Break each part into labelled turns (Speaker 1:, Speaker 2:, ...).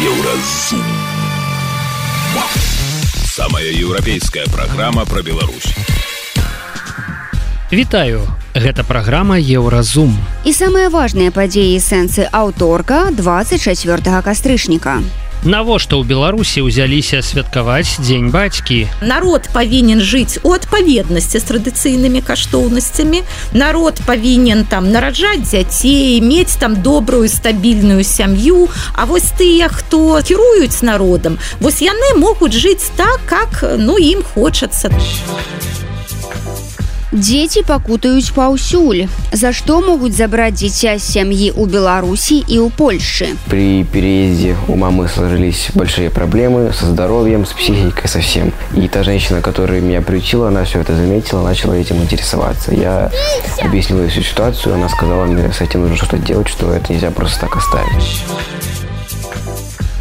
Speaker 1: Еўразум. Самая еўрапейская праграма пра Беларусь.
Speaker 2: Вітаю, гэта праграма Еўразум.
Speaker 3: І самыя важныя падзеі сэнсы аўторка 24 кастрычніка.
Speaker 2: Навошта ў Беларусі ўзяліся святкаваць дзень бацькі.
Speaker 4: Народ павінен жыць у адпаведнасці з традыцыйнымі каштоўнасцямі. Народ павінен там нараджаць дзяцей, мець там добрую стабільную сям'ю. А вось тыя, хто кіруюць народам, вось яны могуць жыць так, как ну ім хочацца.
Speaker 3: Дзеці пакутаюць паўсюль. За што могуць забраць дзіця з сям'і ў Беларусі і ў Польшчы.
Speaker 5: При переезде у мамы сложились большие проблемы со здоровьем, с психикой совсем. И та женщина, которая меня приучила, она все это заметила, начала этим интересоваться. Я объяснила всю ситуацию, она сказала мне, с этим нужно что-то делать, что это нельзя просто так оставить.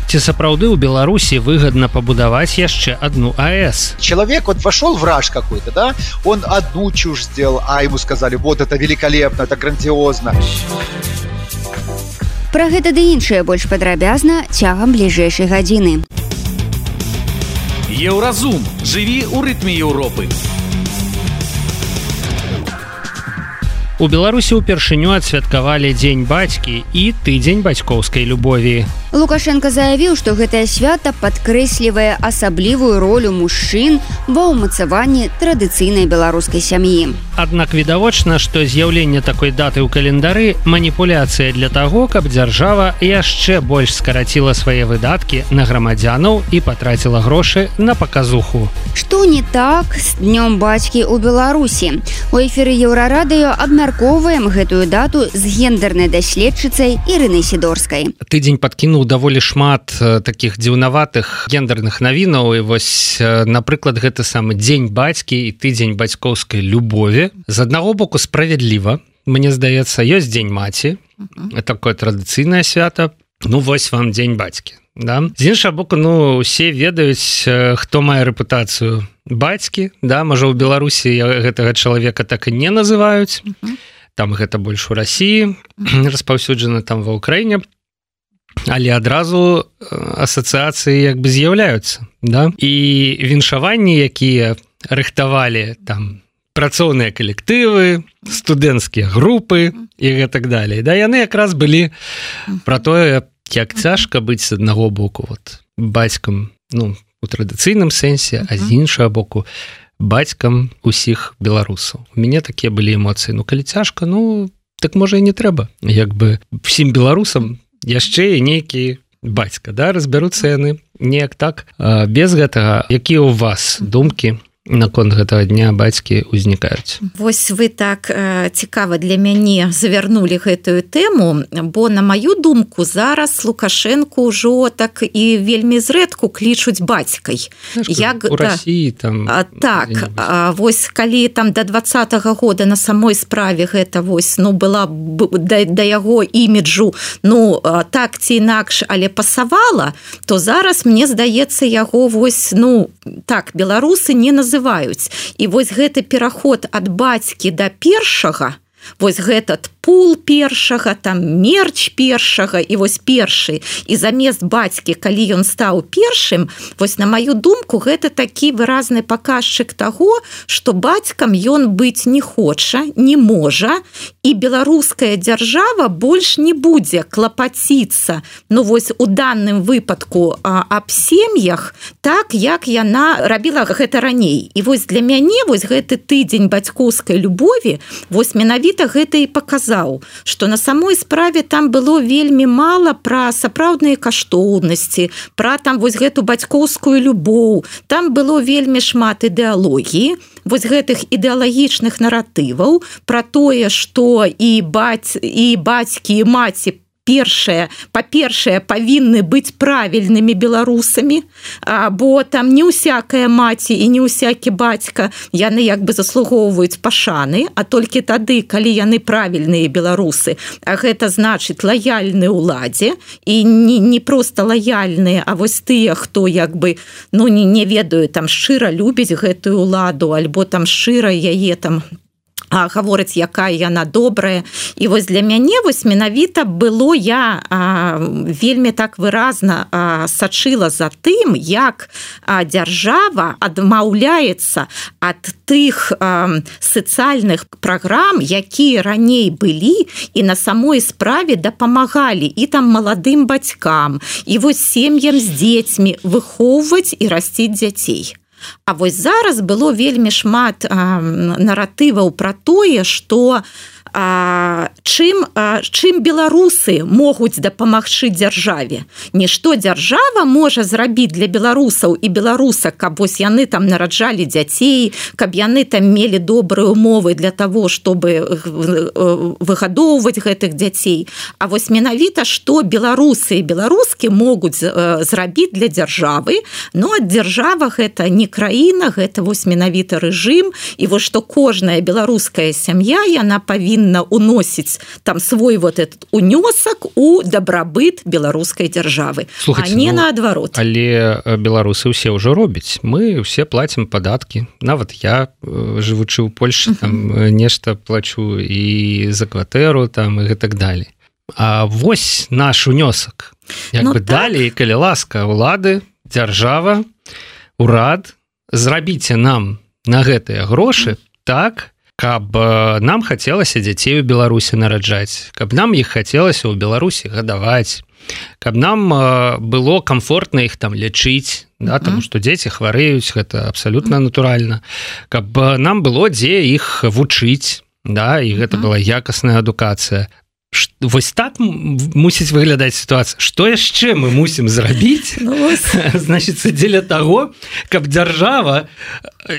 Speaker 2: Ці сапраўды ў Беларусі выгадна пабудаваць яшчэ одну АС.
Speaker 6: Человек вот вошел враж какой-то, да, он одну чушь сделал, а ему сказали, вот это великолепно, это грандиозно.
Speaker 3: Пра гэта ды іншае больш падрабязна цягам бліжэйшай гадзіны.
Speaker 1: Еўразум. Жыві ў рытме Еўропы.
Speaker 2: У Беларусі ўпершыню адсвяткавалі дзень бацькі і тыдзень бацькоўскай любові.
Speaker 3: Лукашенко заявіў, што гэтае свята падкрэслівае асаблівую ролю мужчын ва ўмацаванні традыцыйнай беларускай сям'і.
Speaker 2: Аднак відавочна, што з'яўленне такой даты ў календары маніпуляцыя для таго, каб дзяржава яшчэ больш скараціла свае выдаткі на грамадзянаў і патраціла грошы на паказуху.
Speaker 3: Што не так з днём бацькі ў Беларусі. У эфіры еўрарадыё абмяркоўваем гэтую дату з гендернай даследчыцай Ірыны сідорскай.
Speaker 2: Тыдзень падкінуў даволі шмат э, такіх дзіўнаватых гендерных навінаў. І вось э, напрыклад гэты самы дзень бацькі і тыдзень бацькоўскай любові з аднаго боку справядліва Мне здаецца ёсць дзень маці такое традыцыйнае свята. Ну вось вам дзень бацькі да? з іншага боку ну усе ведаюць э, хто мае рэпутацыю бацькі да? Можа ў беларусі гэтага чалавека так і не называюць. Там гэта больш у рассіі распаўсюджана там ва ўкраіне але адразу асацыяцыі як бы з'яўляюцца да? І віншаванні якія рыхтавалі там працоўныя калектывы студэнцкія групы і гэтак далей да? Яны якраз былі про тое як цяжка быць з аднаго боку вот бацькам ну у традыцыйным сэнсе а з іншага боку бацькам усіх беларусаў. У мяне такія былі эмоцыі. Ну калі цяжка ну так можа і не трэба. Як бы всім беларусам яшчэ і нейкі бацька да разбяруцца яны неяк так без гэтага. Якія ў вас думкі наконт гэтага дня бацькі ўзнікаюць.
Speaker 4: Вось вы так э, цікава для мяне завярнулі гэтую тэму бо на маю думку зараз лукашенко ўжо так і вельмі зрэдку клічуць бацькай.
Speaker 2: Як у да, России, там
Speaker 4: а, так а, вось калі там до двадцатого года на самой справе гэта вось ну была да, да яго іміджу ну так ці інакш але пасавала то зараз мне здаецца яго вось ну так беларусы не называют называюць. І вось гэты пераход ад бацькі да першага вось гэтат пул першага там мерч першага і вось першы. І замест бацькі калі ён стаў першым вось на маю думку гэта такі выразны паказчык таго что бацькам ён быць не хоча не можа і беларуская дзяржава больш не будзе клапаціцца. Ну вось у данным выпадку аб сем'ях так як яна рабіла гэта раней. І вось для мяне вось гэты тыдзень бацькоўскай любові вось менавіта гэта і показал сказаў что на самой справе там было вельмі мало пра сапраўдныя каштоўнасці пра там вось гэту бацькоўскую любоў. Там было вельмі шмат ідэалогіі вось гэтых ідэалагічных наратываў про тое что і баць і бацькі і маці першае па-першае павінны быць правільнымі беларусамі. Бо там не ўсякая маці і не ўсякі бацька яны як бы заслугоўваюць пашаны а толькі тады калі яны правільныя беларусы. А гэта значыць лаяльны ўладзе і не, не просто лаяльныя А вось тыя хто як бы ну не не ведаю там шчыра любіць гэтую ладу альбо там шчыра яе там гаворыць якая яна добрая і вось для мяне вось менавіта было я а, вельмі так выразна а, сачыла за тым як а, дзяржава адмаўляецца ад тых сацыяльных праграм якія раней былі і на самой справе дапамагалі і там маладым бацькам. І вось сем'ям з дзецьмі выхоўваць і расціць дзяцей А вось зараз было вельмі шмат наратываў пра тое, што а, чым а, чым беларусы могуць дапамагчы дзяржаве? Нішто дзяржава можа зрабіць для беларусаў і беларусак каб вось яны там нараджалі дзяцей каб яны там мелі добрыя умовы для того чтобы выгадоўваць гэтых дзяцей. А вось менавіта што беларусы і беларускі могуць зрабіць для дзяржавы. Но ад дзяржава гэта не краіна гэта вось менавіта рэжым. І вось што кожная беларуская сям'я яна павінна павінна уносіць там свой вот этот унёсак у дабрабыт беларускай дзяржавы не ну, наадварот
Speaker 2: але беларусы ўсе ўжо робяць мы все платим падаткі нават я жывучы ў Польше там нешта плачу і за кватэру там і гэтак далі А вось наш унёсак ну, так. далей калі ласка улады дзяржава урад зрабіце нам на гэтыя грошы так каб нам хацелася дзяцей у беларусі нараджаць каб нам іх хацелася ў беларусі гадаваць каб нам было комфортна іх там лячыць да, тому что дзеці хварэюць гэта абсалютна натуральна. Каб нам было дзе іх вучыць да і гэта была якасная адукацыя вось так мусіць выглядаць сітуацыя. Что яшчэ мы мусім зрабіць? Ну, значится дзеля того каб дзяржава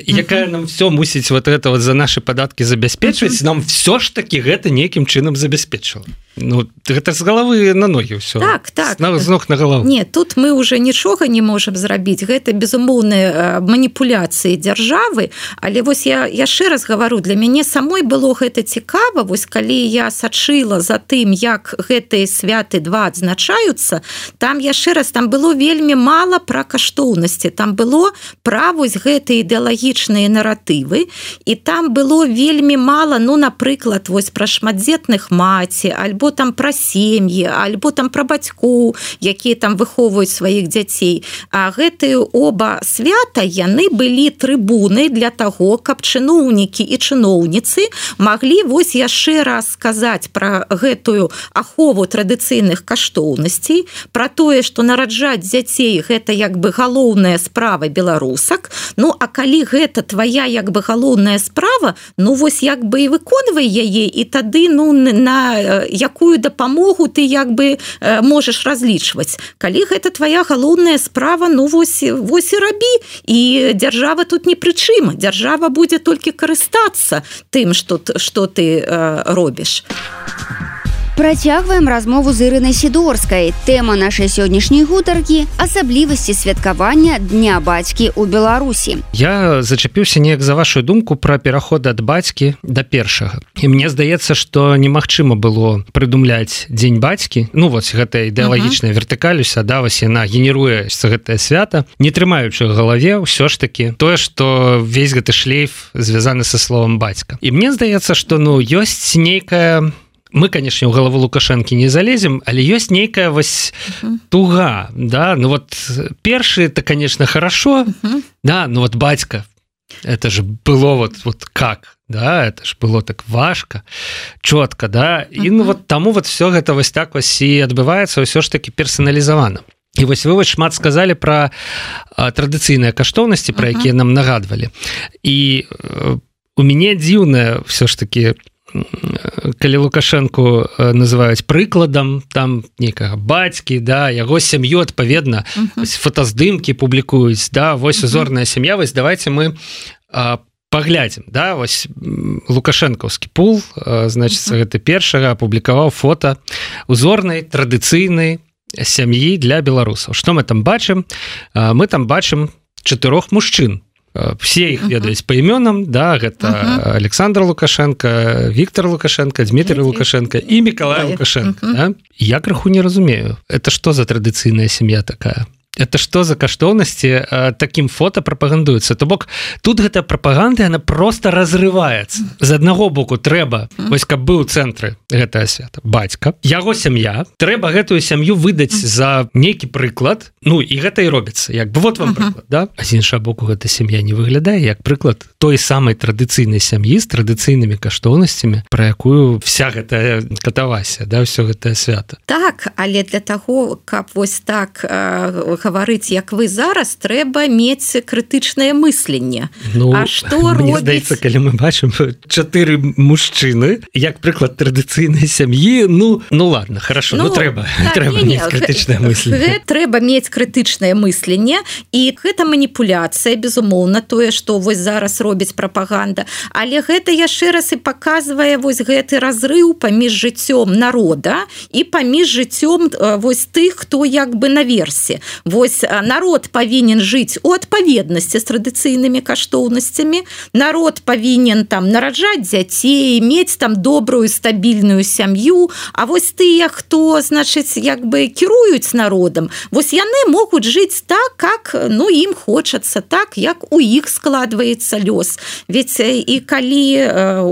Speaker 2: якая нам все мусіць вот это вот за наши падаткі забяспечваць нам все ж таки гэта нейкім чынам забяспечыла Ну гэта з головы на ногі ўсё.
Speaker 4: Так так.
Speaker 2: З ног на голову
Speaker 4: не тут мы уже нічога не можемм зрабіць. Гэта безумоўныя маніпуляцыі дзяржавы. Але вось я яшчэ раз гавару для мяне самой было гэта цікава. Вось калі я сачыла за тым як гэтыя святы два адзначаюцца там яшчэ раз там было вельмі мала пра каштоўнасці. Там было пра вось гэтыя ідэалагічныя наратывы. І там было вельмі мала ну напрыклад вось пра шматдзетных маці альбо там пра сем'і альбо там пра бацьку якія там выхоўваюць сваіх дзяцей. А гэтыя оба свята яны былі трыбуны для таго каб чыноўнікі і чыноўніцы маглі вось яшчэ раз сказаць пра гэтую ахову традыцыйных каштоўнасцей про тое что нараджаць дзяцей гэта як бы галоўная справа беларусак. Ну а калі гэта твоя як бы галоўная справа ну вось як бы і выконвай яе і тады ну на якую якую дапамогу ты як бы э, можаш разлічваць. Калі гэта твоя галоўная справа ну вось вось і рабі. І дзяржава тут не прычым дзяржава будзе толькі карыстацца тым что что ты э, робіш. а
Speaker 3: Працягваем размову з ірынай сідорскай. Тэма нашай сённяшняй гутаркі асаблівасці святкавання дня бацькі ў Беларусі.
Speaker 2: Я зачапіўся неяк за вашу думку пра пераход ад бацькі да першага. І мне здаецца, што немагчыма было прыдумляць дзень бацькі. Ну вось гэтая ідэалагічная вертыкалюся да вось яна генеруе гэтае свята, не трымаючы галаве ўсё ж такі тое, што весь гэты шлейф звязаны са словом бацька. І мне здаецца, што ну ёсць нейкая, мы конечно у голову лукашэнкі не залезем але ёсць нейкая вось туга да? Ну вот першы это конечно хорошо да ну вот батька это же было вот вот как да? Это ж было так важко чётко да? І ну вот таму вот все гэта вось так вось і адбываецца ўсё ж таки персаналізавана і вось вы вось шмат сказали про традыцыйныя каштоўнасці про якія нам нагадвалі і у мяне дзіўная все ж таки калі лукашенко э, называюць прыкладам там некага бацькі да яго сям'ю адпаведна uh -huh. фотаздымкі публікуюць да вось узорная сям'я вось давайте мы паглядзім да вось лукашэнкаўскі пул значится гэта першага апублікаваў фото узорнай традыцыйнай сям'і для беларусаў. Что мы там бачым? Мы там бачым чатырох мужчын все их ведаюць по імёнам да гэта uh -huh. александр лукашенко Віктор лукашенко Дмитрий лукашенко і Миколай лукашенко uh -huh. да? я крыху не разумею это что за традыцыйная сям'я такая это что за каштоўнасці таким фото прапагандуецца то бок тут гэта прапаганда она просто разрываецца з аднаго боку трэба вось каб быў цэнтры гэтая свята бацька яго сям'я трэба гэтую сям'ю выдаць за нейкі прыклад. Ну і гэта і робіцца як бы вот вам прыклад, да? А з іншага боку гэта сям'я не выглядае як прыклад той самай традыцыйнай сям'і з традыцыйнымі каштоўнасцямі про якую вся гэтая катавася да все гэтае свята.
Speaker 4: Так але для того каб вось так э, гаварыць як вы зараз трэба мець крытычнае мысленне.
Speaker 2: Ну что здаецца калі мы бачым чатыры мужчыны як прыклад традыцыйнай сям'і ну ну ладно хорошо ну, ну трэба
Speaker 4: так,
Speaker 2: трэба не, крытычнае
Speaker 4: мысленне. трэба мець крытычнае мысленне і гэта маніпуляцыя безумоўна тое что вось зараз робіць прапаганда. Але гэта яшчэ раз і показывае вось гэты разрыв паміж жыццём народа і паміж жыццём вось тых хто як бы наверсе Вось народ павінен жыць у адпаведнасці з традыцыйнымі каштоўнасцямі. Народ павінен там нараджаць дзяцей мець там добрую стабільную сям'ю. А вось тыя хто значыць як бы кіруюць народам вось яны могуць жыць так как ну ім хочацца так як у іх складваецца лёс. Ведь і калі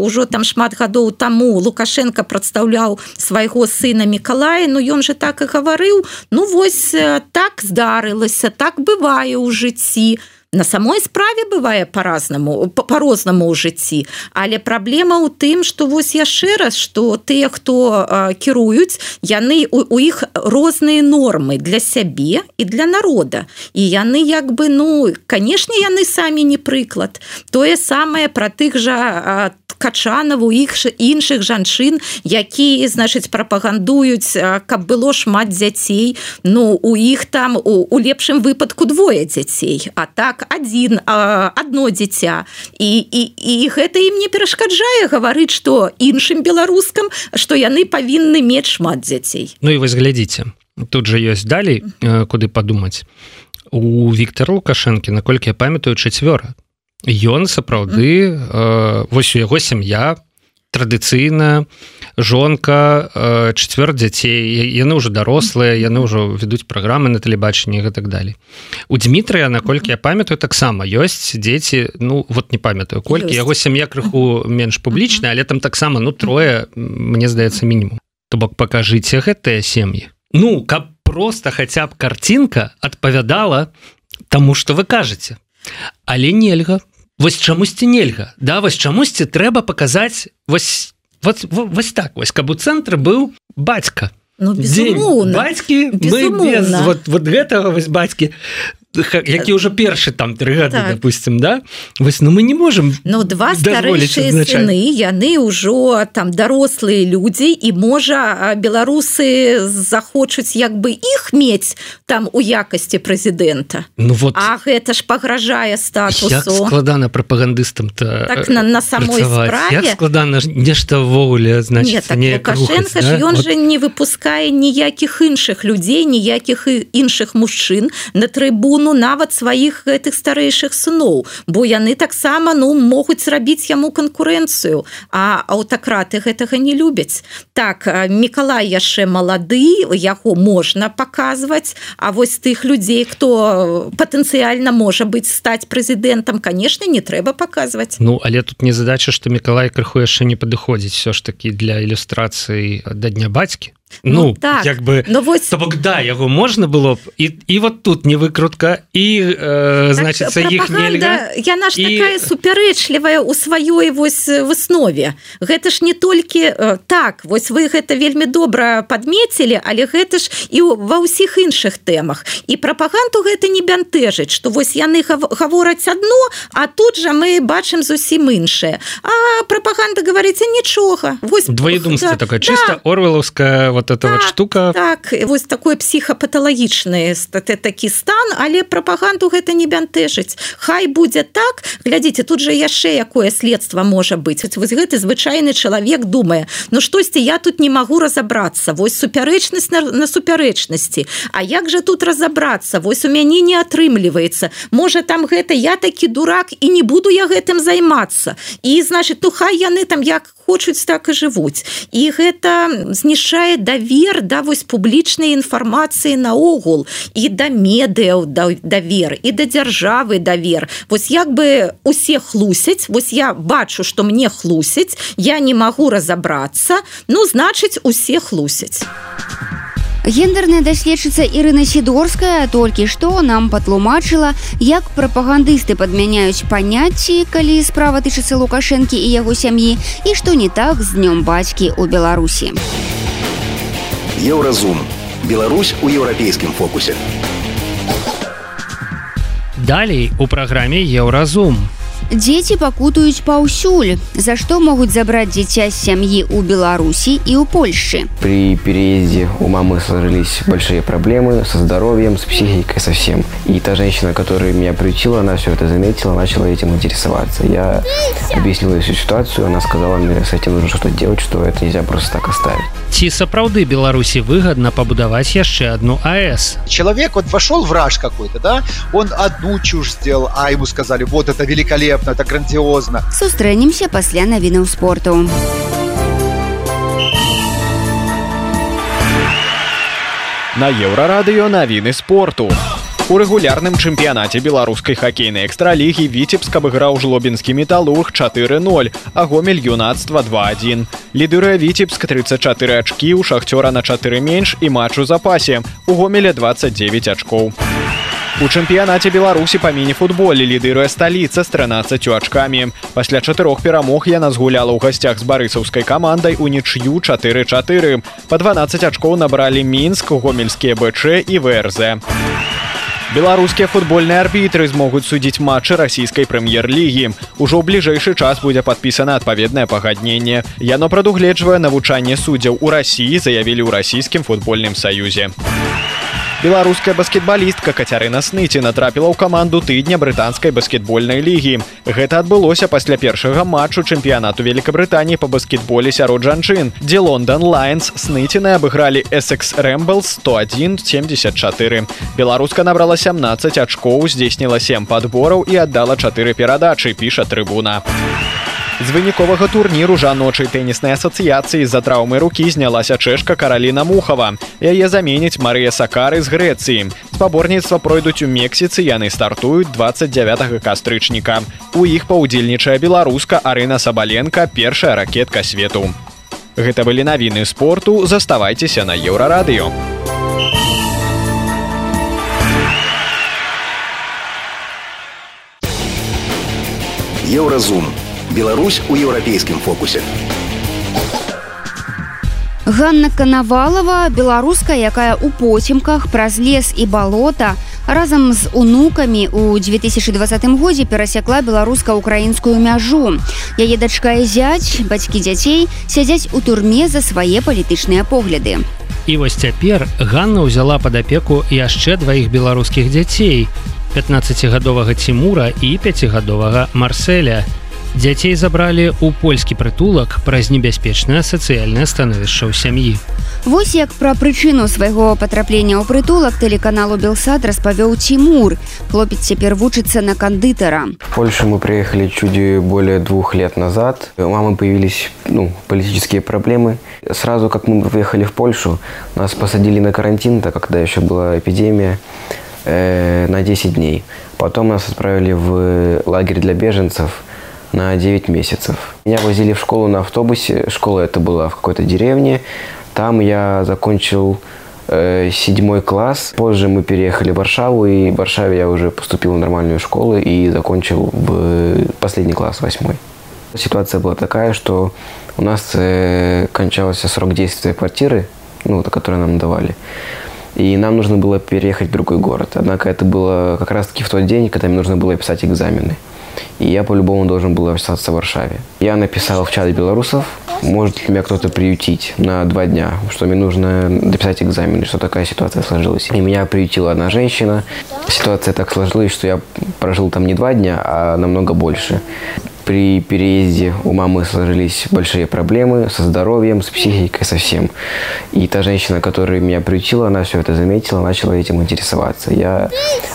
Speaker 4: ўжо там шмат гадоў таму лукашенко прадстаўляў свайго сына мікалая Ну ён же так і гаварыў Ну вось так здарылася так бывае ў жыцці на самой справе бывае по-разнаму по-рознаму ў жыцці. Але праблема ў тым что вось яшчэ раз что тыя хто кіруюць яны у, у іх розныя нормы для сябе і для народа. І яны як бы ну канешне яны самі не прыклад. Тое самае про тых жа качанаву іх іншых жанчын якія значыць прапагандуюць каб было шмат дзяцей. Ну у іх там у, у лепшым выпадку двое дзяцей. А так так один одно дзіця. І, і, і гэта ім не перашкаджае гаварыць что іншым беларускам что яны павінны мець шмат дзяцей.
Speaker 2: Ну і вось глядзіце тут же ёсць далей куды падумаць. У Віктора лукашэнкі наколькі я памятаю чацвёра. Ён сапраўды э, вось у яго сям'я традыцыйна жонка э, чацвёр дзяцей яны ўжо дарослыя яны ўжо ведуць праграмы на тэлебачанні і так далей у Дмітрыя наколькі я памятаю таксама ёсць дзеці ну вот не памятаю колькі яго сям'я крыху менш публічная але там таксама ну трое мне здаецца мінімум то бок пакажыце гэтыя сем'і. Ну каб просто хаця б карцінка адпавядала тому что вы кажаце але нельга вось чамусьці нельга. Да вось чамусьці трэба паказаць вось вот, вось так вось каб у цэнтры быў бацька.
Speaker 4: Ну,
Speaker 2: бацькі вот, вот гэтага вось бацькі які ўжо першы там три гады так. допустим да вось ну мы не можем
Speaker 4: Ну два сыны яны ўжо там дарослыя людзі і можа беларусы захочуць як бы іх мець там у якасці прэзідэнта
Speaker 2: Ну вот
Speaker 4: А гэта ж пагражае статусу
Speaker 2: складана прапагандыстам то
Speaker 4: так на, на самой
Speaker 2: складана нешта ввогуле значит
Speaker 4: так, Лукашенко да? ён вот. же не выпускае ніякіх іншых людзей ніякіх іншых мужчын на трыбуну ну нават сваіх гэтых старэйшых сыноў бо яны таксама ну могуць зрабіць яму канкурэнцыю а аўтакраты гэтага не любяць. Так Миколай яшчэ малады яго можна паказваць А вось тых людзей хто патэнцыяльна можа быць стаць прэзідэнтам конечно не трэба паказваць.
Speaker 2: Ну але тут не задача что Миколай крыху яшчэ не падыходзіць все ж таки для ілюстрацыі да дня бацькі Ну, ну так. як бы
Speaker 4: но ну, вось...
Speaker 2: бок да яго можна было б і і вот тут не выкрутка і э, так, значит іх нельга
Speaker 4: яна ж і... такая супярэчлівая у сваёй вось выснове гэта ж не толькі э, так вось вы гэта вельмі добра подметілі але гэта ж і ва ўсіх іншых тэмах. І прапаганду гэта не бянтэжыць что вось яны гавораць одно а тут жа мы бачым зусім іншае. А прапаганда говорится нічога.
Speaker 2: Вось двоедумство да, такое чисто да. орвеловская вот эта так, вот штука.
Speaker 4: так вось такой психопаталагічны такі стан але прапаганду гэта не бянтэжыць. Хай будзе так. Глядзіце тут же яшчэ якое следство можа быть вось гэты звычайны чалавек думае Ну штосьці я тут не магу разобрацца вось супярэчнасць на, на супярэчнасці. А як же тут разобрацца вось у мяне не атрымліваецца. Можа там гэта я такі дурак і не буду я гэтым займацца. І значит ну хай яны там як хочуць так і жывуць. І гэта знішчае давер да вось публічнай інфармацыі наогул і да медыяў да давер і да дзяржавы давер. Вось як бы усе хлусяць вось я бачу что мне хлусяць я не магу разобрацца ну значыць усе хлусяць
Speaker 3: гендерная даследчыца Ірына сідорская толькі што нам патлумачыла як прапагандысты падмяняюць паняцці калі справа тычыцца лукашэнкі і яго сям'і і што не так з днём бацькі ў беларусі
Speaker 1: еўразум Беларусь у еўрапейскім фокусе.
Speaker 2: Далей у праграме еўразум у
Speaker 3: Дзеці пакутаюць паўсюль, за што могуць забраць дзіця з сям'і ў Беларусі і ў Польшчы.
Speaker 5: При переезде у мамы сложились большие проблемы со здоровьем, с психикой совсем. И та женщина, которая меня приютила, она все это заметила, начала этим интересоваться. Я объяснила всю ситуацию, она сказала мне, с этим нужно что-то делать, что это нельзя просто так оставить.
Speaker 2: Ці сапраўды Беларусі выгодна пабудаваць яшчэ одну АЭС.
Speaker 6: Человек вот вошел враж какой-то, да, он одну чушь сделал, а ему сказали, вот это великолепно, великолепно, это грандиозно.
Speaker 3: Сустрэнемся пасля навінаў спорту.
Speaker 7: На еўрарадыё навіны спорту. У рэгулярным чэмпіянаце беларускай хакейнай экстралігі віцебск абыграў жлобінскі металург 4-0, а гомель юнацтва 2-1. Лідырыя віцебск 34 ачкі ў шахцёра на 4 менш і матч у запасе. У гомеля 29 ачкоў. У чэмпіянаце беларусі па міні-футболе лідыруе сталіца з 13 ачкамі. Пасля чатырох перамог яна згуляла ў гасцях з барысаўскай камандай у нічю 44 по 12 ачкоў набралі мінск гомельскія бч і врз беларускія футбольныя арбітры змогуць судзіць матчы расійскай прэм'ер-лігі. Ужо ў бліжэйшы час будзе падпісана адпаведнае пагадненне. Яно прадугледжвае навучанне суддзяў у рассіі заявілі ў расійскім футбольным саюзе беларуская баскетбалістка кацярына сныці натрапіла ў каманду тыдня брытанскай баскетбольнай лігі. Гэта адбылося пасля першага матчу чэмпіянату великкабрытаніі па баскетболе сярод жанчын дзе лондон лайнс сныціны абыгралі эсекс рэмбл 101 74 беларуска набрала 17 ачкоў здзейсніла 7 падбораў і аддала чатыры перадачы піша трыбуна з выніковага турніру жаночай тэніснай асацыяцыі з-за траўмы рукі знялася чэшка караліна мухава. Яе заменіць марыя сакары з грэцыі. Спаборніцтва пройдуць у мексіцы яны стартуюць 29 кастрычніка. У іх паўдзельнічае беларуска арына сабаленко першая ракетка свету. Гэта былі навіны спорту. Заставайцеся на еўрарадыё.
Speaker 1: Еўразум Беларусь у еўрапейскім фокусе.
Speaker 3: Ганна Канавалова, беларуска, якая ў поцемках праз лес і балота, разам з унукамі ў 2020 годзе перасякла беларуска-украінскую мяжу. Яе дачка і зяць, бацькі дзяцей сядзяць у турме за свае палітычныя погляды.
Speaker 2: І вось цяпер Ганна ўзяла пад апеку яшчэ дваіх беларускіх дзяцей: 15гадовага Тимура і пяцігадовага Марселя дзяцей забралі ў польскі прытулак праз небяспечнае сацыяльнае становішча ў сям'і.
Speaker 3: Вось як пра прычыну свайго патраплення ў прытулак тэлеканалу Белсад распавёў Тимур. Хлопец цяпер вучыцца на кандытара.
Speaker 5: В Польшу мы приехали чуть более двух лет назад. У мамы появились ну, политические проблемы. Сразу как мы приехали в Польшу, нас посадили на карантин, так когда еще была эпидемия, э, на 10 дней. Потом нас отправили в лагерь для беженцев – на 9 месяцев. Меня возили в школу на автобусе. Школа это была в какой-то деревне. Там я закончил э, седьмой класс. Позже мы переехали в Варшаву, и в Варшаве я уже поступил в нормальную школу и закончил в последний класс, восьмой. Ситуация была такая, что у нас э, кончался срок действия квартиры, ну, которую нам давали. И нам нужно было переехать в другой город. Однако это было как раз-таки в тот день, когда мне нужно было писать экзамены. И я по-любому должен был остаться в Варшаве. Я написал в чат белорусов, может ли меня кто-то приютить на два дня, что мне нужно дописать экзамен, что такая ситуация сложилась. И меня приютила одна женщина. Ситуация так сложилась, что я прожил там не два дня, а намного больше. При переезде у мамы сложились большие проблемы со здоровьем, с психикой, со всем. И та женщина, которая меня приютила, она все это заметила, начала этим интересоваться. Я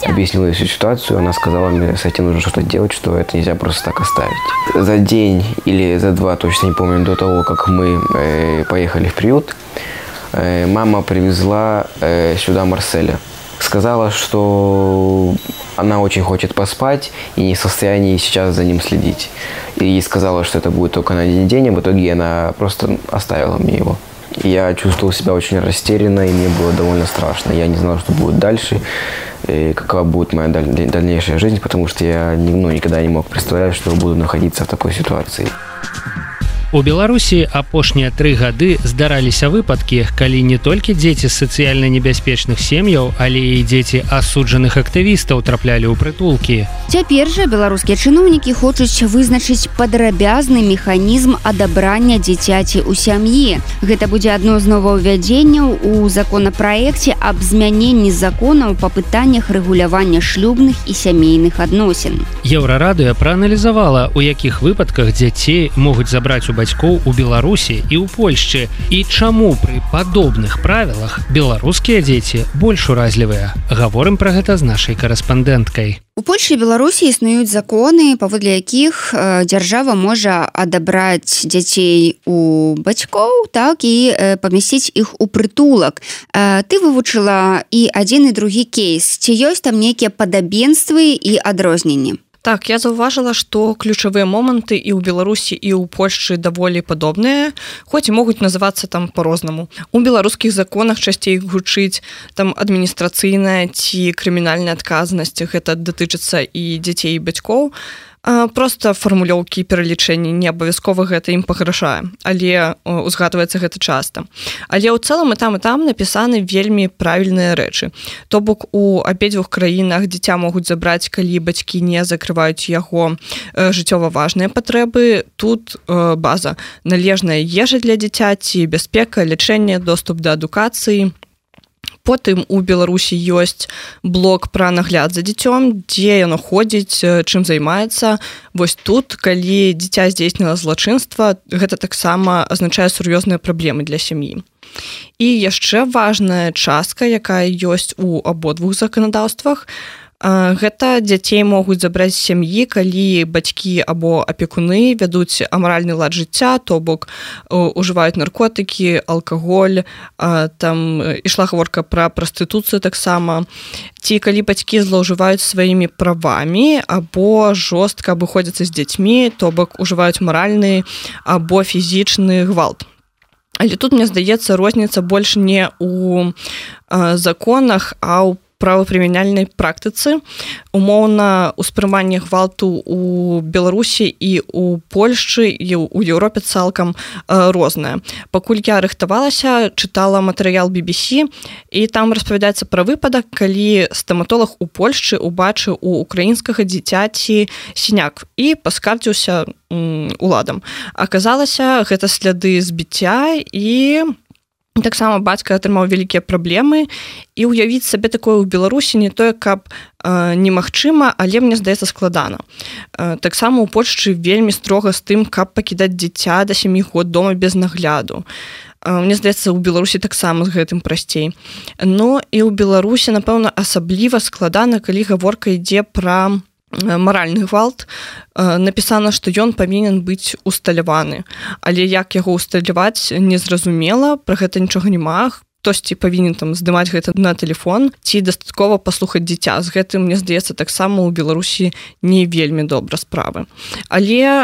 Speaker 5: объяснил ей всю ситуацию, она сказала мне, с этим нужно что-то делать, что это нельзя просто так оставить. За день или за два, точно не помню, до того, как мы э, поехали в приют, э, мама привезла э, сюда Марселя сказала, что она очень хочет поспать и не в состоянии сейчас за ним следить. И сказала, что это будет только на один день, а в итоге она просто оставила мне его. Я чувствовал себя очень растерянно, и мне было довольно страшно. Я не знал, что будет дальше, и какова будет моя дальнейшая жизнь, потому что я ну, никогда не мог представлять, что буду находиться в такой ситуации.
Speaker 2: У Беларусі апошнія тры гады здараліся выпадкі, калі не толькі дзеці сацыяльна небяспечных сем'яў, але і дзеці асуджаных актывістаў траплялі ў прытулкі.
Speaker 3: Цяпер жа беларускія чыноўнікі хочуць вызначыць падрабязны механізм адабрання дзіцяці ў сям'і. Гэта будзе адно з новаўвядзенняў у законапраекце аб змяненні законаў па пытаннях рэгулявання шлюбных і сямейных адносін.
Speaker 2: Еўрарадыё прааналізавала, у якіх выпадках дзяцей могуць забраць у бацькоў у беларусі і ў польшчы. І чаму пры падобных правілах беларускія дзеці больш уразлівыя? Гаворым пра гэта з нашай корэспандэнткай
Speaker 3: у польльше беларусі існуюць законы паводле якіх э, дзяржава можа адабраць дзяцей у бацькоў так і э, памясціць іх у прытулак. Э, ты вывучыла і адзін і другі кейс. Ці ёсць там нейкія падабенствы і адрозненні
Speaker 8: Так я заўважыла што ключавыя моманты і ў беларусі і ў польшчы даволі падобныя хоць і могуць называцца там по-рознаму у беларускіх законах часцей гучыць там адміністрацыйная ці крымінальная адказнасць. Гэта датычыцца і дзяцей і бацькоў просто фармулёўкі пералічэнні не абавязкова гэта ім пагражае але узгадваецца гэта часта. Але ў цэлым і там і там напісаны вельмі правільныя рэчы. То бок у абедзвюх краінах дзіця могуць забраць калі бацькі не закрываюць яго жыццёва важныя патрэбы. Тут база. Належная ежа для дзіцяці бяспека лячэнне доступ да адукацыі потым у беларусі ёсць блок пра нагляд за дзіцём дзе яно ходзіць чым займаецца. Вось тут калі дзіця здзейсніла злачынства гэта таксама азначае сур'ёзныя праблемы для сям'і. І яшчэ важная частка якая ёсць у абодвух заканадаўствах у гэта дзяцей могуць забраць сям'і калі бацькі або апекуны вядуць амаральны лад жыцця то бок ужываюць наркотыкі алкаголь там ішла гаворка пра прастытуцыю таксама. Ці калі бацькі злоўжываюць сваімі правамі або жорстка абыходзяцца з дзяцьмі то бок ужываюць маральны або фізічны гвалт. Але тут мне здаецца розніца больш не у законах а ў правапрымяняльнай практыцы умоўна успрыманне гвалту у беларусі і у польшчы і у еўропе цалкам рознае. Пакуль я рыхтавалася чытала матэрыял BBC і там распавядаецца пра выпадак калі стаматолог у польшчы убачыў у украінскага дзіцяці сіняк і паскардзіўся уладам. Аказалася гэта сляды збіцця і у таксама бацька атрымаў вялікія праблемы і ўявіць сабе такое ў беларусі не тое каб э, немагчыма але мне здаецца складана. Э, таксама у польшчы вельмі строга з тым каб пакідаць дзіця да сямі год дома без нагляду. Э, мне здаецца у беларусі таксама з гэтым прасцей. Но і ў беларусі напэўна асабліва складана калі гаворка ідзе пра маральны гвалт напісана што ён павінен быць усталяваны. Але як яго усталяваць незразумела пра гэта нічога не маг хтосьці павінен там здымаць гэта на телефон ці дастаткова паслухаць дзіця. З гэтым мне здаецца таксама ў беларусі не вельмі добра справы. Але э,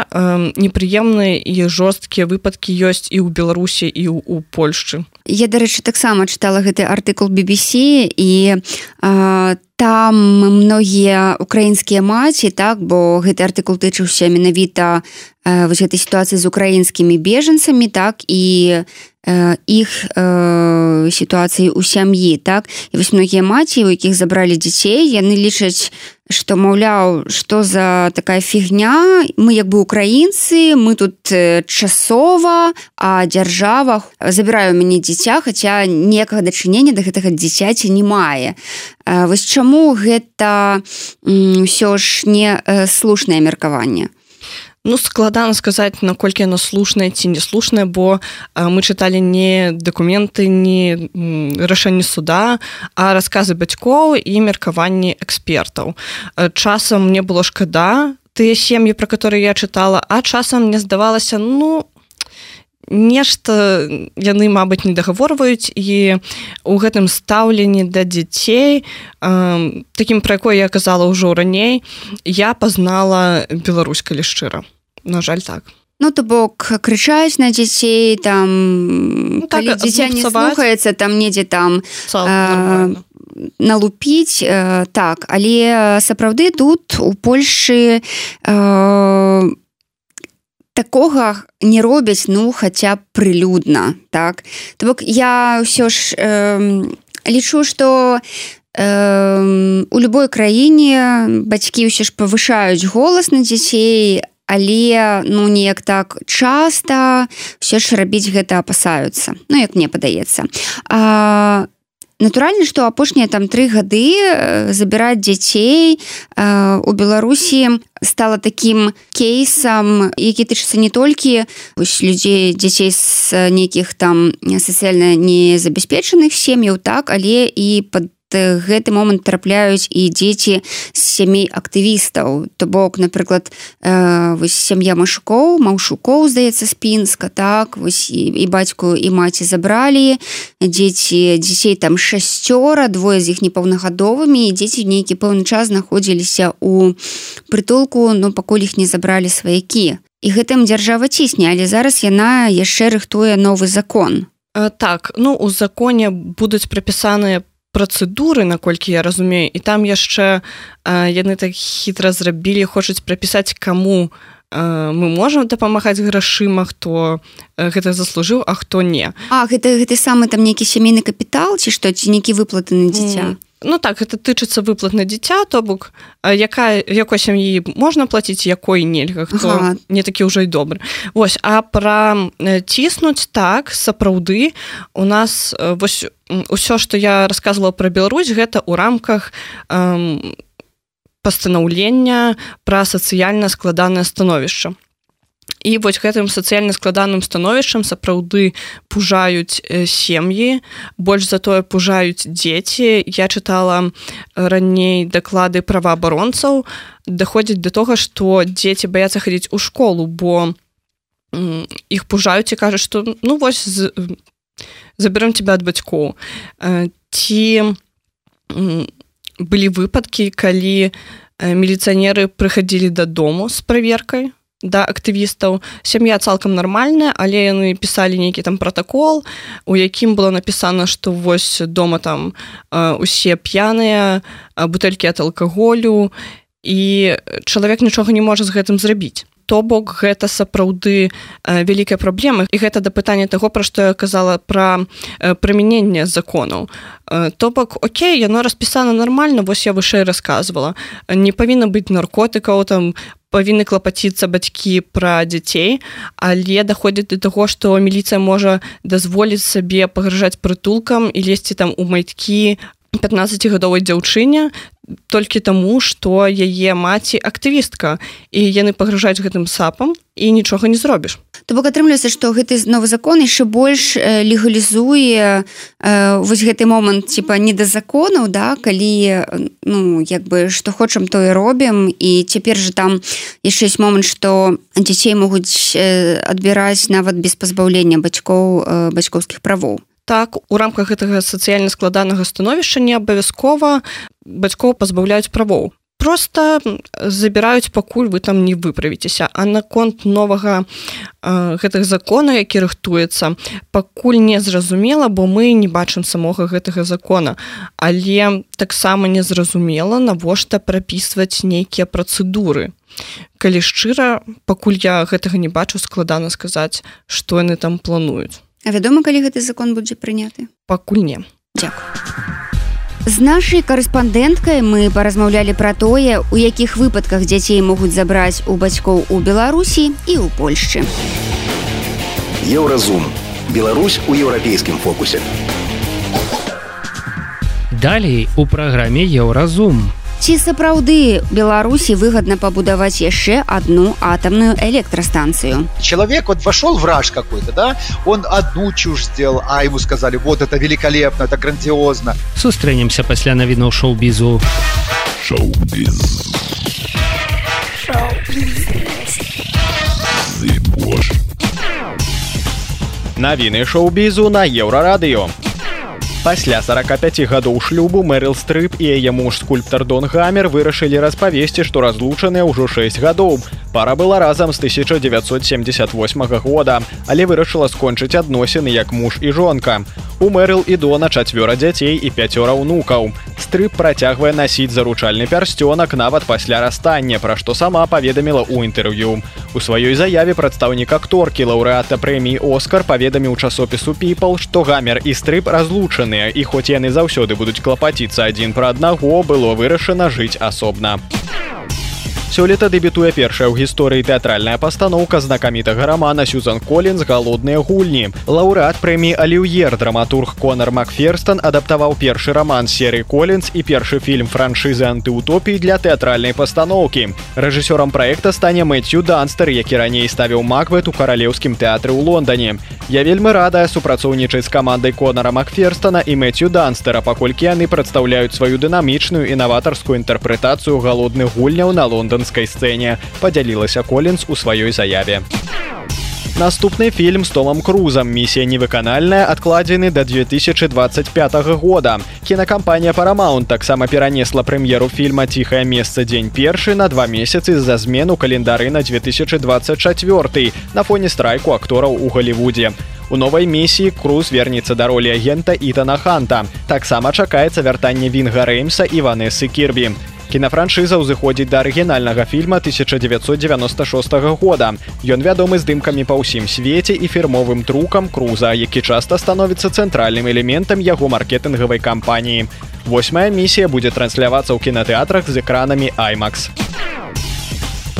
Speaker 8: непрыемныя і жорсткія выпадкі ёсць і ў беларусі і ў польшчы.
Speaker 3: Я дарэчы таксама чытала гэты артыкул BBC і там э, там многія украінскія маці так бо гэты артыкул тычыўся менавіта э, вось гэтай сітуацыі з украінскімі бежанцамі так і іх э, сітуацыі ў сям'і так? І вось многія маці у якіх забралі дзяцей яны лічаць что маўляў что за такая фігня? Мы як бы украінцы мы тут часова а дзяржава забіраю мяне дзіця хаця некага дачынення да гэтага дзіцяці не мае. Вось чаму гэта ўсё ж не слушнае меркаванне
Speaker 8: ну складана сказаць наколькі яно слушнае ці не слушнае бо мы чыталі не дакументы не рашэнне суда а расказы бацькоў і меркаванні экспертаў. Часам мне было шкада тыя сем'і про которые я чытала а часам мне здавалася ну нешта яны мабыць не дагаворваюць. І у гэтым стаўленні да дзяцей э, таким про якой я казала ўжо раней я пазнала Беларусь калі шчыра на жаль так.
Speaker 3: Ну то бок крычаюць на дзяцей там ну, так, дзіця не слухаецца там недзе там э, налупіць э, так. Але сапраўды тут у Польшы э, такога не робяць ну хаця прылюдна так? То бок я ўсё ж э, лічу что э, у любой краіне бацькі ўсё ж павышаюць голас на дзяцей але ну неяк так часта все ж рабіць гэта апасаюцца ну як мне падаецца. А натуральна што апошнія там тры гады э, забіраць дзяцей э, у беларусі стала таким кейсам які тычыцца не толькі вось людзей дзяцей з нейкіх там сацыяльна незабяспечаных сем'яў так але і под гэты момант трапляюць і дзеці з сямей актывістаў. То бок напрыклад э, сям'я машукоў маўшукоў здаецца спінска так вось і, і бацьку і маці забралі. Дзеці дзяцей там шасцёра двое з іх непаўнагадовымі і дзеці нейкі пэўны час знаходзіліся у прытулку но ну, пакуль іх не забралі сваякі. І гэтым дзяржава цісне але зараз яна яшчэ рыхтуе новы закон.
Speaker 8: Так ну у законе будуць прапісаныя працэдуры наколькі я разумею і там яшчэ яны так хітра зрабілі хочуць прапісаць каму мы можам дапамагаць грашыма хто гэта заслужыў а хто не
Speaker 3: А гэта гэты самы там нейкі сямейны капітал ці што ці нейкі выплаты на дзіця mm.
Speaker 8: Ну так это тычыцца выплат на дзіця то бок якая якой сям'і можна плаціць якой нельга ага. не такі ўжо і добры Вось а пра ціснуць так сапраўды у нас вось ўсё што я рассказывала пра Беларусь гэта ў рамках эм, пастанаўлення пра сацыяльна складанае становішча і вось гэтым сацыяльна складаным становішчам сапраўды пужаюць сем'і больш затое пужаюць дзеці я чытала раней даклады праваабаронцаў даходзіць да того што дзеці баяцца хадзіць у школу бо іх пужаюць і кажуць што ну вось з заберем тебя ад бацькоў ці былі выпадкі калі міліцыянеры прыходзілі дадому з праверкай да актывістаў сям'я цалкам нармальная але яны пісалі нейкі там протакол у якім было напісана што вось дома там э, усе п'яныя бутэлькі ад алкаголю і чалавек нічога не можа з гэтым зрабіць. То бок гэта сапраўды э, вялікая праблема і гэта да пытання таго пра што я казала пра э, прымяненне законаў. То бок Окей яно распісана нармальна вось я вышэй рассказывала не павінна быць наркотыкаў там павінны клапаціцца бацькі пра дзяцей але даходзіць да таго што міліцыя можа дазволіць сабе пагражаць прытулкам і лезці там у майкі 15гадовай дзяўчыне толькі таму што яе маці актывістка і яны пагражаюць гэтым сапам і нічога не зробіш.
Speaker 3: То бок атрымліваецца што гэты новы закон яшчэ больш легалізуе э, вось гэты момант типа не да законаў да калі ну як бы што хочам тое робім. І цяпер же там яшчэ есть момант што дзяцей могуць адбіраць нават без пазбаўлення бацькоў бацькоўскіх правоў
Speaker 8: так у рамках гэтага сацыяльна складанага становішча не абавязкова бацькоў пазбаўляюць правоў. Просто забіраюць пакуль вы там не выправіцеся. А наконт новага гэтых закона які рыхтуецца пакуль не зразумела бо мы не бачым самога гэтага закона. Але таксама незразумела навошта прапісваць нейкія працэдуры. Калі шчыра пакуль я гэтага не бачу складана сказаць што яны там плануюць
Speaker 3: А вядома калі гэты закон будзе прыняты
Speaker 8: пакуль не
Speaker 3: дзякую З нашай карэспандэнткай мы паразмаўлялі пра тое, у якіх выпадках дзяцей могуць забраць у бацькоў у Беларусі і ў Польшчы.
Speaker 1: Еўразум. Беларусь у еўрапейскім фокусе.
Speaker 2: Далей у праграме Еўразум.
Speaker 3: Ці сапраўды беларусі выгодна пабудаваць яшчэ одну атомную электростанцыю
Speaker 6: человек вот вошел враж какой-то да? Он одну чушь сделал а ему сказали вот это великолепно это грандиозно
Speaker 2: сустрэнемся пасля навінаў шоу-бізу.
Speaker 9: Шоу-біз
Speaker 7: Навіны шоу-бізу на еўрарадыё. Пасля 45 гадоў шлюбу Мэрил Стрып і яе муж скульптар Дон Гамер вырашылі распавесці, што разлучаныя ўжо 6 гадоў. Пара была разам з 1978 года, але вырашыла скончыць адносіны як муж і жонка. У Мэрыл і Дона чацвёра дзяцей і пяцёра ўнукаў. Стрып працягвае насіць заручальны пярсцёнак нават пасля расстання, пра што сама паведаміла ў інтэрв'ю. У сваёй заяве прадстаўнік акторкі лаўрэата прэміі Оскар паведаміў часопісу People, што гамер і стрып разлучаныя і хоць яны заўсёды будуць клапаціцца адзін пра аднаго было вырашана жыць асобна. Сёлета дэбютуе першая ў гісторыі тэатральная пастаноўка знакамітага рамана Сюзан Колінз галодныя гульні. Лаўрэат прэміі Аліўер драматург Конар Макферстон адаптаваў першы раман серыі Колінз і першы фільм франшызы антыутопіі для тэатральнай пастаноўкі. Рэжысёрам праекта стане Мэтью Данстер, які раней ставіў Маквет у каралеўскім тэатры ў Лондоне. Я вельмі радая супрацоўнічаць з камандай Конара Макферстона і Мэтью Данстера, паколькі яны прадстаўляюць сваю дынамічную і наватарскую інтэрпрэтацыю галодных гульняў на Лондон лондонскай сцэне падзялілася колінс у сваёй заяве. Наступны фільм з томам крузам місія невыканальная адкладзены да 2025 года. Кінакампанія парамаунт таксама перанесла прэм'еру фільма ціхае месца дзень першы на два месяцы з-за змену календары на 2024 на фоне страйку актораў у галівудзе у новай місіі круз вернецца да ролі агента ітана ханта. Таксама чакаецца вяртанне вінга рэймса і ванессы кірбі кінафраншыза ўзыходзіць да арыгінальнага фільма 1996 года. Ён вядомы здымкамі па ўсім свеце і фірмовым трукам круза, які часта становіцца цэнтральным элементам яго маркетынгавай кампаніі. Восьмая місія будзе транслявацца ў кінатэатрах з экранамі IMAX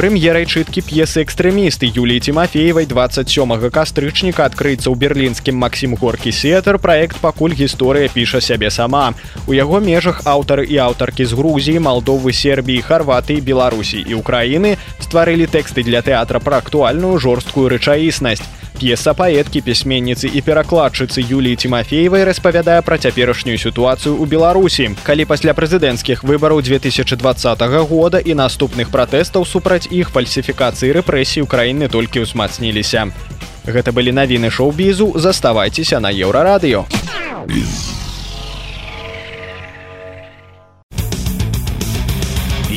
Speaker 7: прэм'ерай чыткі п'есы экстрэмісты Юліі Тимофеевай 27 кастрычніка адкрыецца ў берлінскім Масім горкі сетер проект пакуль гісторыя піша сябе сама у яго межах аўтары і аўтаркі з Грузіі малдовы сербіі харватыі беларусі і украіны стварылі тэксты для тэатра пра актуальную жорсткую рэчаіснасць п'еса паэткі пісьменніцы і перакладчыцы Юліі Тимофеевай распавядае пра цяперашнюю сітуацыю ў Беларусі. Калі пасля прэзідэнцкіх выбараў 2020 года і наступных пратэстаў супраць іх фальсіфікацыі рэпрэсій краіны толькі ўзмацніліся. Гэта былі навіны шоу-бізу, заставайцеся на еўрарадыё.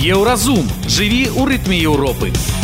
Speaker 9: Еўразум жыві ў рытме Еўропы.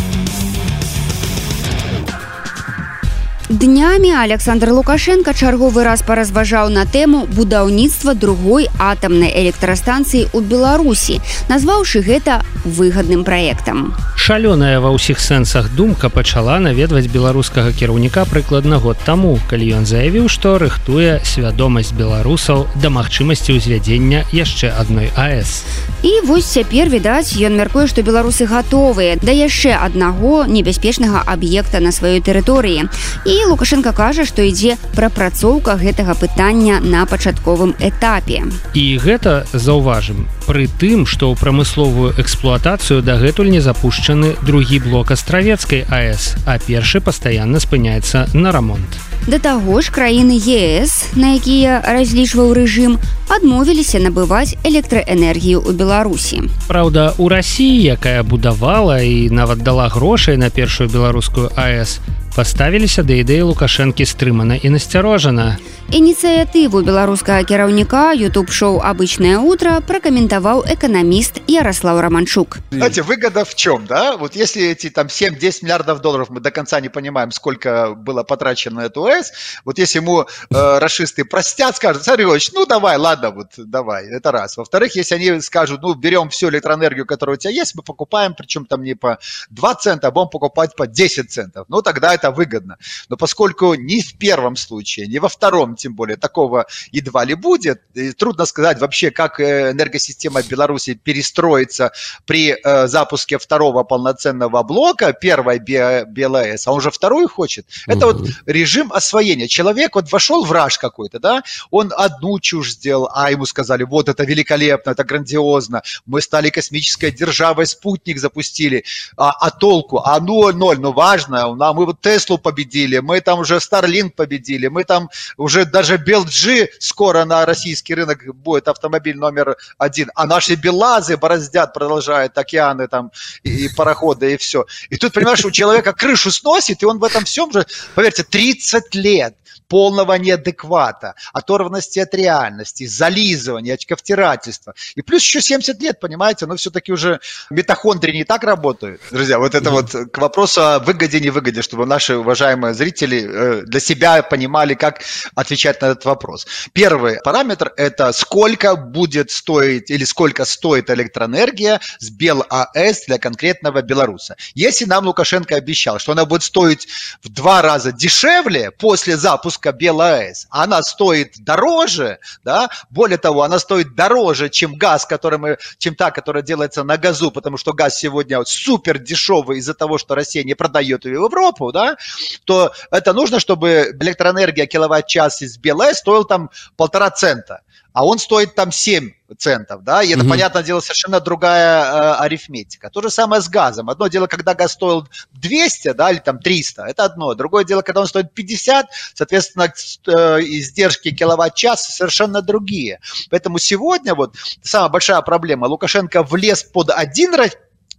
Speaker 3: Днямі Александр Лукашенко чарговы раз паразважаў на тэму будаўніцтва другой атамнай электрастанцыі ў Беларусі, назваўшы гэта выгадным праектам.
Speaker 2: Шалёная ва ўсіх сэнсах думка пачала наведваць беларускага кіраўніка прыкладна год таму, калі ён заявіў, што рыхтуе свядомасць беларусаў да магчымасці ўзвядзення яшчэ адной АС.
Speaker 3: І вось цяпер відаць, ён мяркуе, што беларусы гатовыя да яшчэ аднаго небяспечнага аб'екта на сваёй тэрыторыі. І лукашенко кажа што ідзе прапрацоўка гэтага пытання на пачатковым этапе.
Speaker 2: І гэта заўважым пры тым што ў прамысловую эксплуатацыю дагэтуль не запушчаны другі блок астравецкай АС а першы пастаянна спыняецца на рамонт
Speaker 3: Да таго ж краіны ЕС на якія разлічваў рэжым адмовіліся набываць электраэнергію ў беларусі.
Speaker 2: Праўда у рассіі якая будавала і нават дала грошай на першую беларускую АС паставіліся да ідэі лукашэнкі стрымана і насцярожана.
Speaker 3: Ініцыятыву беларускага кіраўніка youtube шоу обычное утро прокомментаваў экономіст ярослав романчук
Speaker 6: знаете выгода в чем да? Вот если эти там 7-10 миллиардов долларов мы до конца не понимаем сколько было потрачено на эту с вот если ему э, расисты простят скажут царевич ну давай ладно вот давай это раз во-вторых если они скажут ну берем всю электроэнергию которая у тебя есть мы покупаем причем там не по 2 цента а будем покупать по 10 центов ну тогда это выгодно но поскольку ни в первом случае не во втором тем более такого едва ли будет. Трудно сказать вообще, как э, энергосистема Беларуси перестроится при э, запуске второго полноценного блока, первой БЛС, а он же вторую хочет. Это угу. вот режим освоения. Человек вот вошел в раж какой-то, да, он одну чушь сделал, а ему сказали, вот это великолепно, это грандиозно, мы стали космической державой, спутник запустили, а, а толку? А ну, ноль, ну важно, а мы вот Теслу победили, мы там уже Starlink победили, мы там уже даже BLG скоро на российский рынок будет автомобиль номер один, а наши Белазы бороздят, продолжают океаны там и, и пароходы и все. И тут, понимаешь, у человека крышу сносит, и он в этом всем же, поверьте, 30 led. Полного неадеквата, оторванности от реальности, зализывания, очковтирательства. И плюс еще 70 лет, понимаете, но все-таки уже митохондрии не так работают. Друзья, вот это вот к вопросу о выгоде, не выгоде, чтобы наши уважаемые зрители э, для себя понимали, как отвечать на этот вопрос. Первый параметр – это сколько будет стоить или сколько стоит электроэнергия с БелАЭС для конкретного белоруса. Если нам Лукашенко обещал, что она будет стоить в два раза дешевле после запуска запуска БелАЭС, она стоит дороже, да, более того, она стоит дороже, чем газ, который мы, чем та, которая делается на газу, потому что газ сегодня супер дешевый из-за того, что Россия не продает ее в Европу, да, то это нужно, чтобы электроэнергия киловатт-час из БелАЭС стоила там полтора цента а он стоит там 7 центов, да, и это, угу. понятное дело, совершенно другая э, арифметика. То же самое с газом. Одно дело, когда газ стоил 200, да, или там 300, это одно. Другое дело, когда он стоит 50, соответственно, э, издержки киловатт-час совершенно другие. Поэтому сегодня вот самая большая проблема. Лукашенко влез под один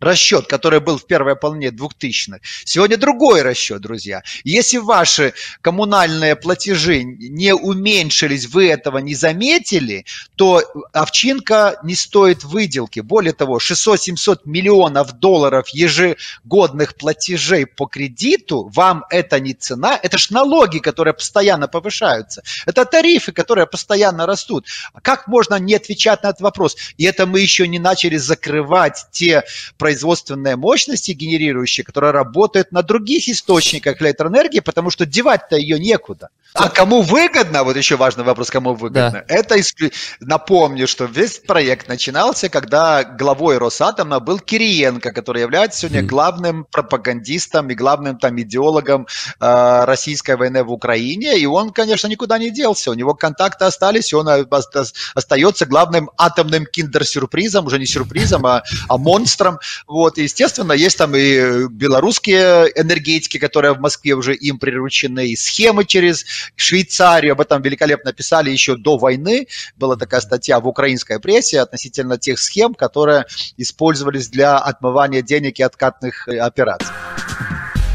Speaker 6: расчет, который был в первой половине 2000-х. Сегодня другой расчет, друзья. Если ваши коммунальные платежи не уменьшились, вы этого не заметили, то овчинка не стоит выделки. Более того, 600-700 миллионов долларов ежегодных платежей по кредиту, вам это не цена, это ж налоги, которые постоянно повышаются. Это тарифы, которые постоянно растут. Как можно не отвечать на этот вопрос? И это мы еще не начали закрывать те производства, производственные мощности генерирующие, которые работают на других источниках электроэнергии, потому что девать-то ее некуда. А кому выгодно, вот еще важный вопрос, кому выгодно, да. это напомню, что весь проект начинался, когда главой Росатома был Кириенко, который является сегодня главным пропагандистом и главным там идеологом э, российской войны в Украине, и он, конечно, никуда не делся, у него контакты остались, и он остается главным атомным киндер-сюрпризом, уже не сюрпризом, а, а монстром, вот, и, естественно, есть там и белорусские энергетики, которые в Москве уже им приручены, и схемы через Швейцарию, об этом великолепно писали еще до войны, была такая статья в украинской прессе относительно тех схем, которые использовались для отмывания денег и откатных э, операций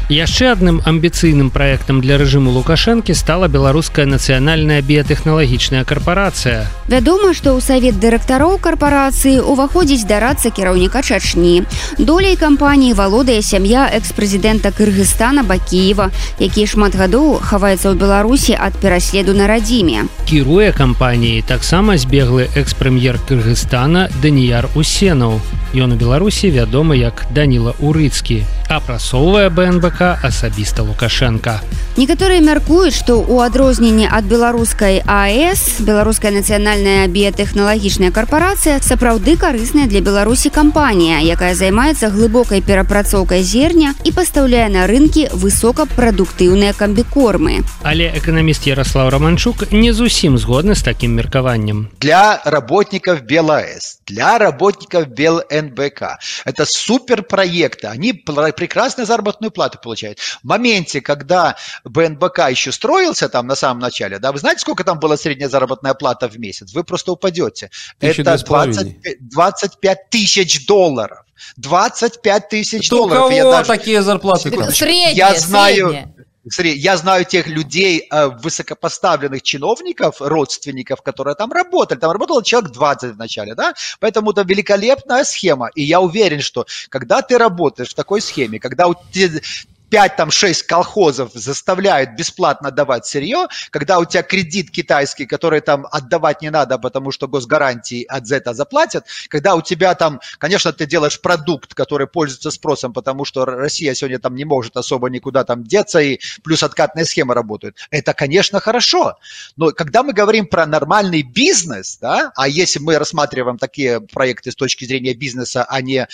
Speaker 2: яшчэ адным амбіцыйным праектам для рэжыму лукашэнкі стала беларуская нацыянальная біятэхналагічная карпорацыя
Speaker 3: вядома што ў савет дырэктароў карпорацыі уваходзіць дарацца кіраўніка чачні. Долей кампаніі валодае сям'я экс-прэзідэнта кыргызстана бакіева які шмат гадоў хаваецца ў беларусі ад пераследу на радзіме.
Speaker 2: Кіруе кампаніі таксама збеглы экс-прэм'ер кыргызстана даніяр усенаў. Ён у беларусі вядомы як даніла урыцкі апрасоўвае бнбк асабіста лукашенко
Speaker 3: некаторыя мяркуюць што у адрозненне ад беларускай аэс беларуская нацыянальная біятэхналагічная карпорацыя сапраўды карысная для беларусі кампанія якая займаецца глыбокай перапрацоўкай зерня і пастаўляе на рынкі высокапрадуктыўныя камбікормы.
Speaker 2: Але эканаміст ярослав романчук не зусім згодны з таким меркаваннем.
Speaker 6: Для работников белаэс для работников бел нбк это супер проекты они прекрасную заработную плату получает. В моменте, когда БНБК еще строился там на самом начале, да, вы знаете, сколько там была средняя заработная плата в месяц? Вы просто упадете. Это 20, 25 тысяч долларов. 25 тысяч долларов.
Speaker 10: У кого я даже... такие зарплаты?
Speaker 6: Средние, я знаю, средние. Я знаю тех людей, э, высокопоставленных чиновников, родственников, которые там работали. Там работал человек 20 вначале, да? Поэтому это великолепная схема. И я уверен, что когда ты работаешь в такой схеме, когда у тебя 5 там 6 колхозов заставляют бесплатно давать сырье, когда у тебя кредит китайский, который там отдавать не надо, потому что госгарантии от это заплатят, когда у тебя там, конечно, ты делаешь продукт, который пользуется спросом, потому что Россия сегодня там не может особо никуда там деться, и плюс откатные схемы работают. Это, конечно, хорошо. Но когда мы говорим про нормальный бизнес, да, а если мы рассматриваем такие проекты с точки зрения бизнеса, а не э,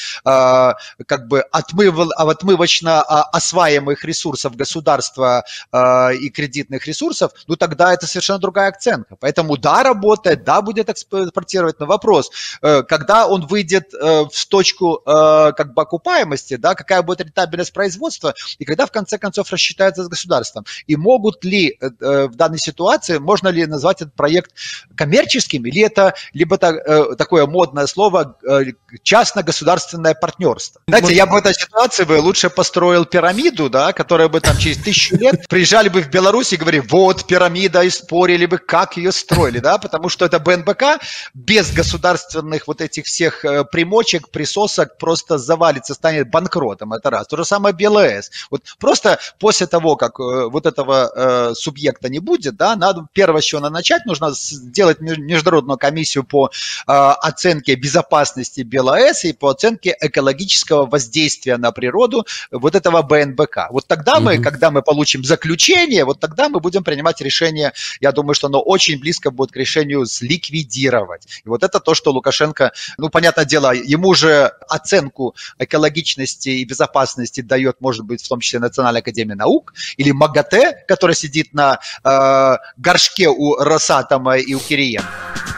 Speaker 6: как бы отмыв, отмывочно-осваиваемые окупаемых ресурсов государства э, и кредитных ресурсов, ну тогда это совершенно другая оценка. Поэтому да, работает, да, будет экспортировать, но вопрос, э, когда он выйдет э, в точку э, как бы окупаемости, да, какая будет рентабельность производства, и когда в конце концов рассчитается с государством. И могут ли э, э в данной ситуации, можно ли назвать этот проект коммерческим, или это либо так, э, такое модное слово э, частно-государственное партнерство. Знаете, я бы в этой ситуации бы лучше построил пирамиду, да, которая бы там через тысячу лет приезжали бы в Беларусь и говорили, вот пирамида, и спорили бы, как ее строили, да, потому что это БНБК без государственных вот этих всех э, примочек, присосок просто завалится, станет банкротом, это раз. То же самое БЛС. Вот просто после того, как э, вот этого э, субъекта не будет, да, надо первое, с чего надо начать, нужно сделать международную комиссию по э, оценке безопасности БЛС и по оценке экологического воздействия на природу вот этого БНБК. Вот тогда мы, mm-hmm. когда мы получим заключение, вот тогда мы будем принимать решение, я думаю, что оно очень близко будет к решению сликвидировать. И вот это то, что Лукашенко, ну, понятное дело, ему же оценку экологичности и безопасности дает, может быть, в том числе Национальная академия наук или МАГАТЭ, который сидит на э, горшке у Росатома и у Кириенко.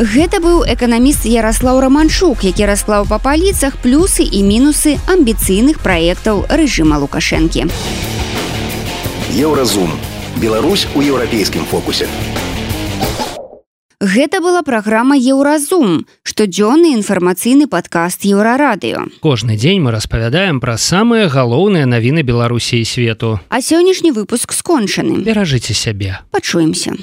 Speaker 3: Гэта быў эканаміст Ярослаў Раманчук, які расклаў па паліцах плюсы і мінусы амбіцыйных праектаў рэжыма Лукашэнкі.
Speaker 1: Еўразум. Беларусь у еўрапейскім фокусе.
Speaker 3: Гэта была праграма Еўразум, штодзённы інфармацыйны падкаст еўрарадыё.
Speaker 2: Кожны дзень мы распавядаем пра самыя галоўныя навіны Беларусі і свету.
Speaker 3: А сённяшні выпуск скончаны.
Speaker 2: Беражыце сябе.
Speaker 3: Пачуемся.